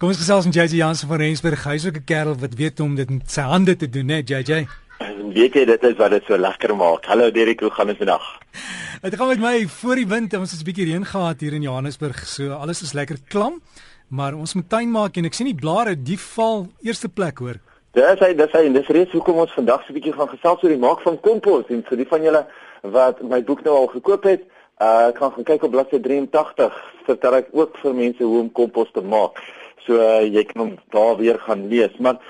Kom ons gesels met JJ Jansen van Rensburg. Hy's ook 'n kerel wat weet om dit met sy hande te doen, né, JJ? En weet jy dit is wat dit so lekker maak. Hallo Derek, hoe gaan dit vandag? Dit gaan met my voor die wind. Ons het 'n bietjie reën gehad hier in Johannesburg. So alles is lekker klam, maar ons moet tuin maak en ek sien die blare die val eerste plek hoor. Dis hy, dis hy en dis reeds hoekom ons vandag so 'n bietjie gaan gesels oor die maak van kompos en vir die van julle wat my boek nou al gekoop het, uh, ek gaan gaan kyk op bladsy 83 vertel ek ook vir mense hoe om kompos te maak. So uh, jy kan hom daar weer gaan lees, maar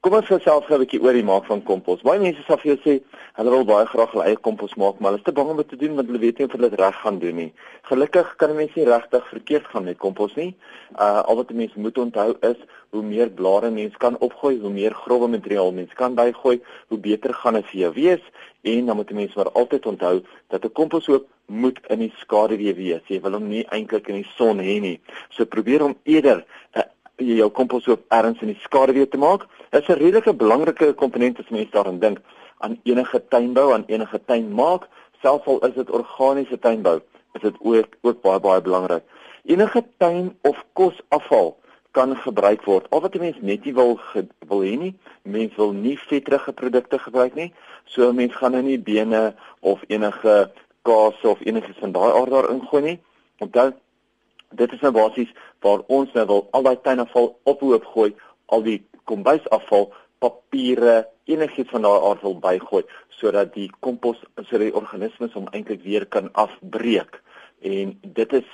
kom ons gesels gou 'n bietjie oor die maak van kompos. Baie mense sal vir jou sê hulle wil baie graag hulle eie kompos maak, maar hulle is te bang om dit te doen want hulle weet nie of hulle dit reg gaan doen nie. Gelukkig kan mense nie regtig verkeerd gaan met kompos nie. Uh al wat mense moet onthou is hoe meer blare mens kan opgooi, hoe meer grouwe materiaal mens kan bygooi, hoe beter gaan dit vir jou wees en dan moet mense maar altyd onthou dat 'n komposhoop moet in die skaduwee wees. Jy wil hom nie eintlik in die son hê nie. So probeer om eerder 'n uh, jou komposhoop ergens in die skaduwee te maak. Dit is 'n redelike belangrike komponent as mens daaraan dink aan enige tuinbou, aan enige tuin maak, selfs al is dit organiese tuinbou, is dit ook ook baie baie belangrik. Enige tuin of kosafval kan gebruik word. Al wat 'n mens net nie wil wil hê nie, mens wil nie vetrige produkte gebruik nie. So 'n mens gaan nou nie bene of enige kaas of enigiets van daai aard daar ingooi nie. Onthou dit is nou basies waar ons nou wil al daai tuinafval ophoop gooi, al die kombuisafval, papiere, enigiets van daai aard wil bygooi sodat die kompos sodat die organismes hom eintlik weer kan afbreek. En dit is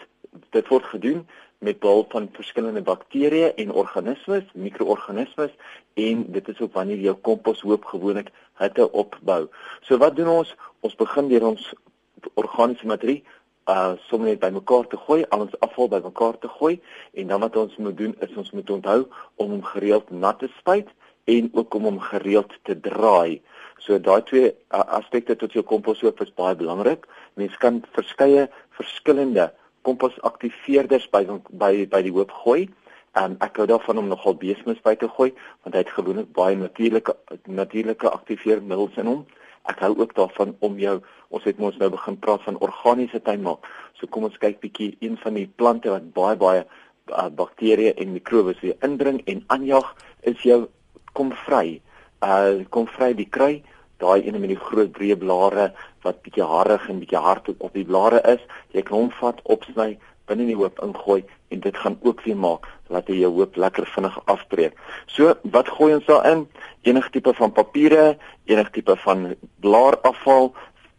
dit word gedoen met behulp van verskillende bakterieë en organismes, mikroorganismes en dit is ook wanneer jou kompos hoop gewoonlik hitte opbou. So wat doen ons? Ons begin deur ons organiese materie uh sommer net bymekaar te gooi, al ons afval bymekaar te gooi en dan wat ons moet doen is ons moet onthou om hom gereeld nat te spuit en ook om hom gereeld te draai. So daai twee uh, aspekte tot jou komposhoop is baie belangrik. Mens kan verskeie verskillende komposaktiveerders by by by die hoop gooi. Um, ek hou daarvan om nogal beesmis by te gooi want hy het gewoonlik baie natuurlike natuurlike aktiveermiddels in hom. Ek hou ook daarvan om jou ons het mos nou begin praat van organiese tuinmaak. So kom ons kyk bietjie een van die plante wat baie baie uh, bakterieë en mikrobes weer indring en aanjag is jou komvry. Uh komvry die kry, daai ene met die groot breë blare wat bietjie harig en bietjie hard op die blare is. Jy kan hom vat, opsny, binne in die hoop ingooi en dit gaan ook weer maak dat jy jou hoop lekker vinnig afbreek. So, wat gooi ons daarin? Enige tipe van papiere, enige tipe van blaarafval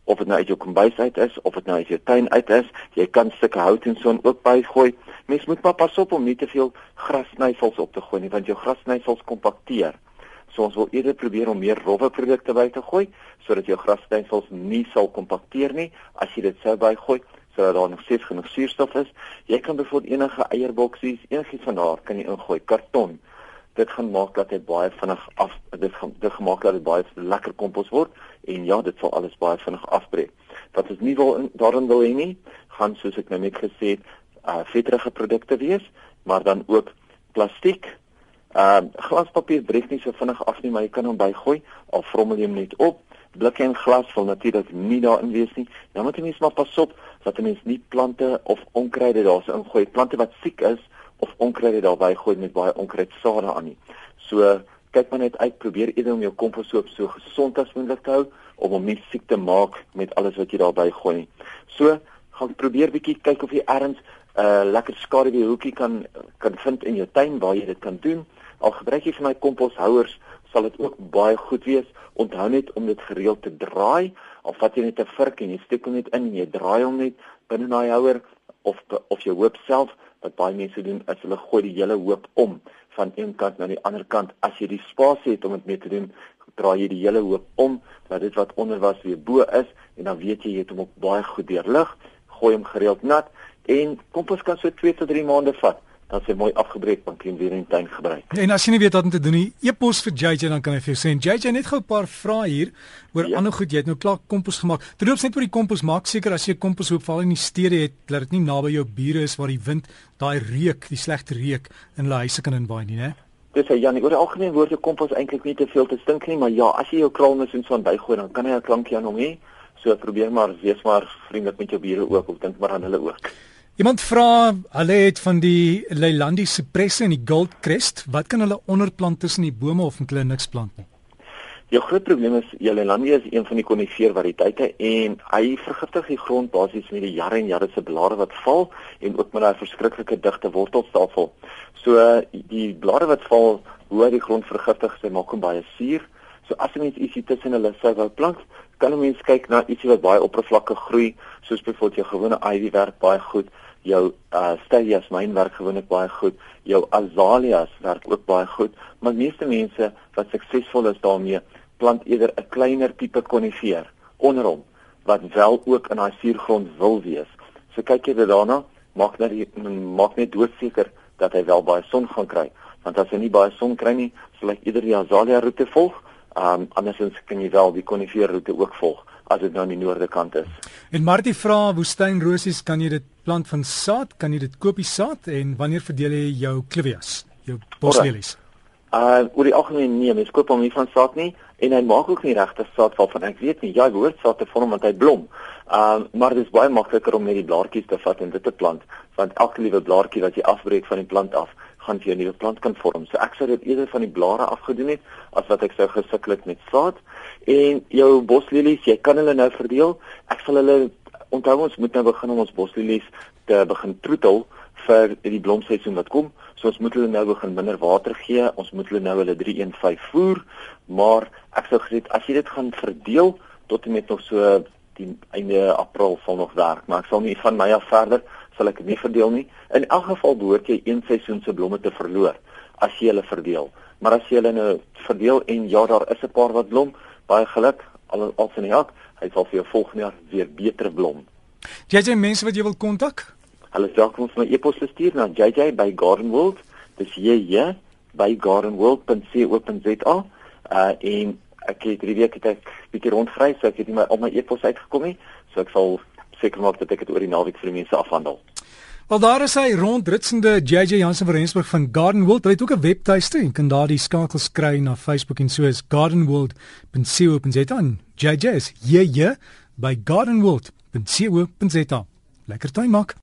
of dit nou uit jou kombuis uit is of dit nou uit jou tuin uit is, jy kan stukke hout en so ook bygooi. Mens moet maar pas op om nie te veel grassnyfels op te gooi nie, want jou grassnyfels kompakteer. So ons wil eerder probeer om meer rowwe produkte by te gooi sodat jou grassnyfels nie sal kompakteer nie as jy dit sou bygooi sodat daar nog steeds genoeg suurstof is. Jy kan byvoorbeeld enige eierboksies, enigiets van daar kan jy ingooi, karton. Dit gaan maak dat hy baie vinnig af dit gaan dit gemaak dat dit baie lekker kompos word en ja, dit sal alles baie vinnig afbreek. Wat ons nie wil daarin wil hê nie, gaan soos ek nou net gesê het, uh vetrige produkte wees, maar dan ook plastiek. Ehm uh, glaspapier breek nie so vinnig af nie, maar jy kan hom bygooi of vrommel hom net op blikke en glas wil natuurlik nie daarin wees nie. Dan moet jy mens maar pas op dat 'n mens nie plante of onkruide daarso ingooi. Plante wat siek is of onkruide daarby gooi met baie onkruidsade aan nie. So kyk maar net uit, probeer eerder om jou komposhoop so gesond as moontlik hou om hom nie siek te maak met alles wat jy daarby gooi nie. So gaan probeer bietjie kyk of jy ergens 'n uh, lekker skaduwee hoekie kan kan vind in jou tuin waar jy dit kan doen. Al gebruik jy vir my komposhouers sal dit ook baie goed wees. Onthou net om dit gereeld te draai. Al vat jy net 'n vurk en jy steek hom net in en jy draai hom net binne daai houer of of jy hoop self wat baie mense doen is hulle gooi die hele hoop om van een kant na die ander kant. As jy die spasie het om dit mee te doen, draai jy die hele hoop om dat dit wat onder was weer bo is en dan weet jy jy het hom op baie goed deurlig. Gooi hom gereeld nat en kompos kan so 2 tot 3 maande vat dan sy mooi afgebreek van klein weer in die tuin gebruik. En as jy nie weet wat om te doen nie, e-pos vir JJ dan kan hy vir jou sê. JJ net gou 'n paar vrae hier oor ja. ander goed. Jy het nou klaar kompos gemaak. Terloops net oor die kompos maak seker as jy kompos hoop val in die stede het, dat dit nie naby jou bure is waar die wind daai reuk, die slegte reuk in hulle huise kan inwaai nie, né? Dis hy Janie, oor die algemeen word jou kompos eintlik nie te veel te stink nie, maar ja, as jy jou kraalmis en so aan bygooi, dan kan hy 'n klankie aan hom hê. So probeer maar wees maar vriendelik met jou bure ook of dink maar aan hulle ook. Iemand vra, hulle het van die Leilandi cypresse en die Goldcrest, wat kan hulle onderplant tussen die bome of moet hulle niks plant nie? Die groot probleem is Leilandi is een van die konifeer variëteite en hy vergiftig die grond basies met die jare en jare se blare wat val en ook met daai verskriklike digte wortelstelsel. So die blare wat val, hoe hy die grond vergiftig, sy maak hom baie suur. So as jy net ietsie tussen hulle sou wou plant, kan 'n mens kyk na ietsie wat baie oppervlakkig groei, soos byvoorbeeld jou gewone ivy werk baie goed, jou uh stellias myn werk gewoonlik baie goed, jou azaleas werk ook baie goed, maar meeste mense wat suksesvol is daarmee, plant eerder 'n kleiner tipe konifeer onder hom wat wel ook in daai suurgrond wil wees. So kyk jy daarna, maak net maak net doodseker dat hy wel baie son gaan kry, want as hy nie baie son kry nie, sal hy eerder die azalia roete volg Um andersins kan jy wel die konifeer roete ook volg as dit nou aan die noorde kant is. En Martie vra woestynrosies, kan jy dit plant van saad? Kan jy dit koop die saad en wanneer verdeel jy jou clivias, jou boslelies? Uh oor die algemeen nee, mens koop hom nie van saad nie en hy maak ook nie regte saad val van ek weet nie. Ja, hy behoort saad te vorm want hy blom. Um maar dit is baie makliker om net die blaartjies te vat en dit te plant want elke liewe blaartjie wat jy afbreek van die plant af gaan vir 'n nuwe plant kan vorm. So ek sou dit eerder van die blare afgedoen het as wat ek sou gesukkel het met saad. En jou boslelies, jy kan hulle nou verdeel. Ek sal hulle onthou ons moet nou begin om ons boslelies te begin troetel vir die blomseisoen wat kom. So ons moet hulle nou begin minder water gee. Ons moet hulle nou hulle 315 voer. Maar ek sou gesê as jy dit gaan verdeel tot en met nog so die einde April sal nog werk, maar ek sal nie van my af verder sal ek nie verdeel nie. In elk geval behoort jy een seisoen se blomme te verloor as jy hulle verdeel. Maar as jy hulle nou verdeel en ja, daar is 'n paar wat blom, baie geluk, al al sien ek, hy sal vir jou volgende jaar weer beter blom. JJ mense wat jy wil kontak? Hulle sê kom vir my e-pos stuur na JJ by Garden World. Dis JJ by gardenworld.co.za. Uh en ek het hierdie week het ek bietjie rondgery, so ek het nie my al my e-pos uitgekom nie, so ek sal seker maak dat ek dit oor die naweek vir die mense afhandel. Wel daar is hy rondritsende JJ Jansen van Rensburg van Garden World. Hy het ook 'n webtuiste en kan daardie skakels kry na Facebook en so is gardenworld.co.za. JJ is JJ by gardenworld.co.za. Lekker tyd maak.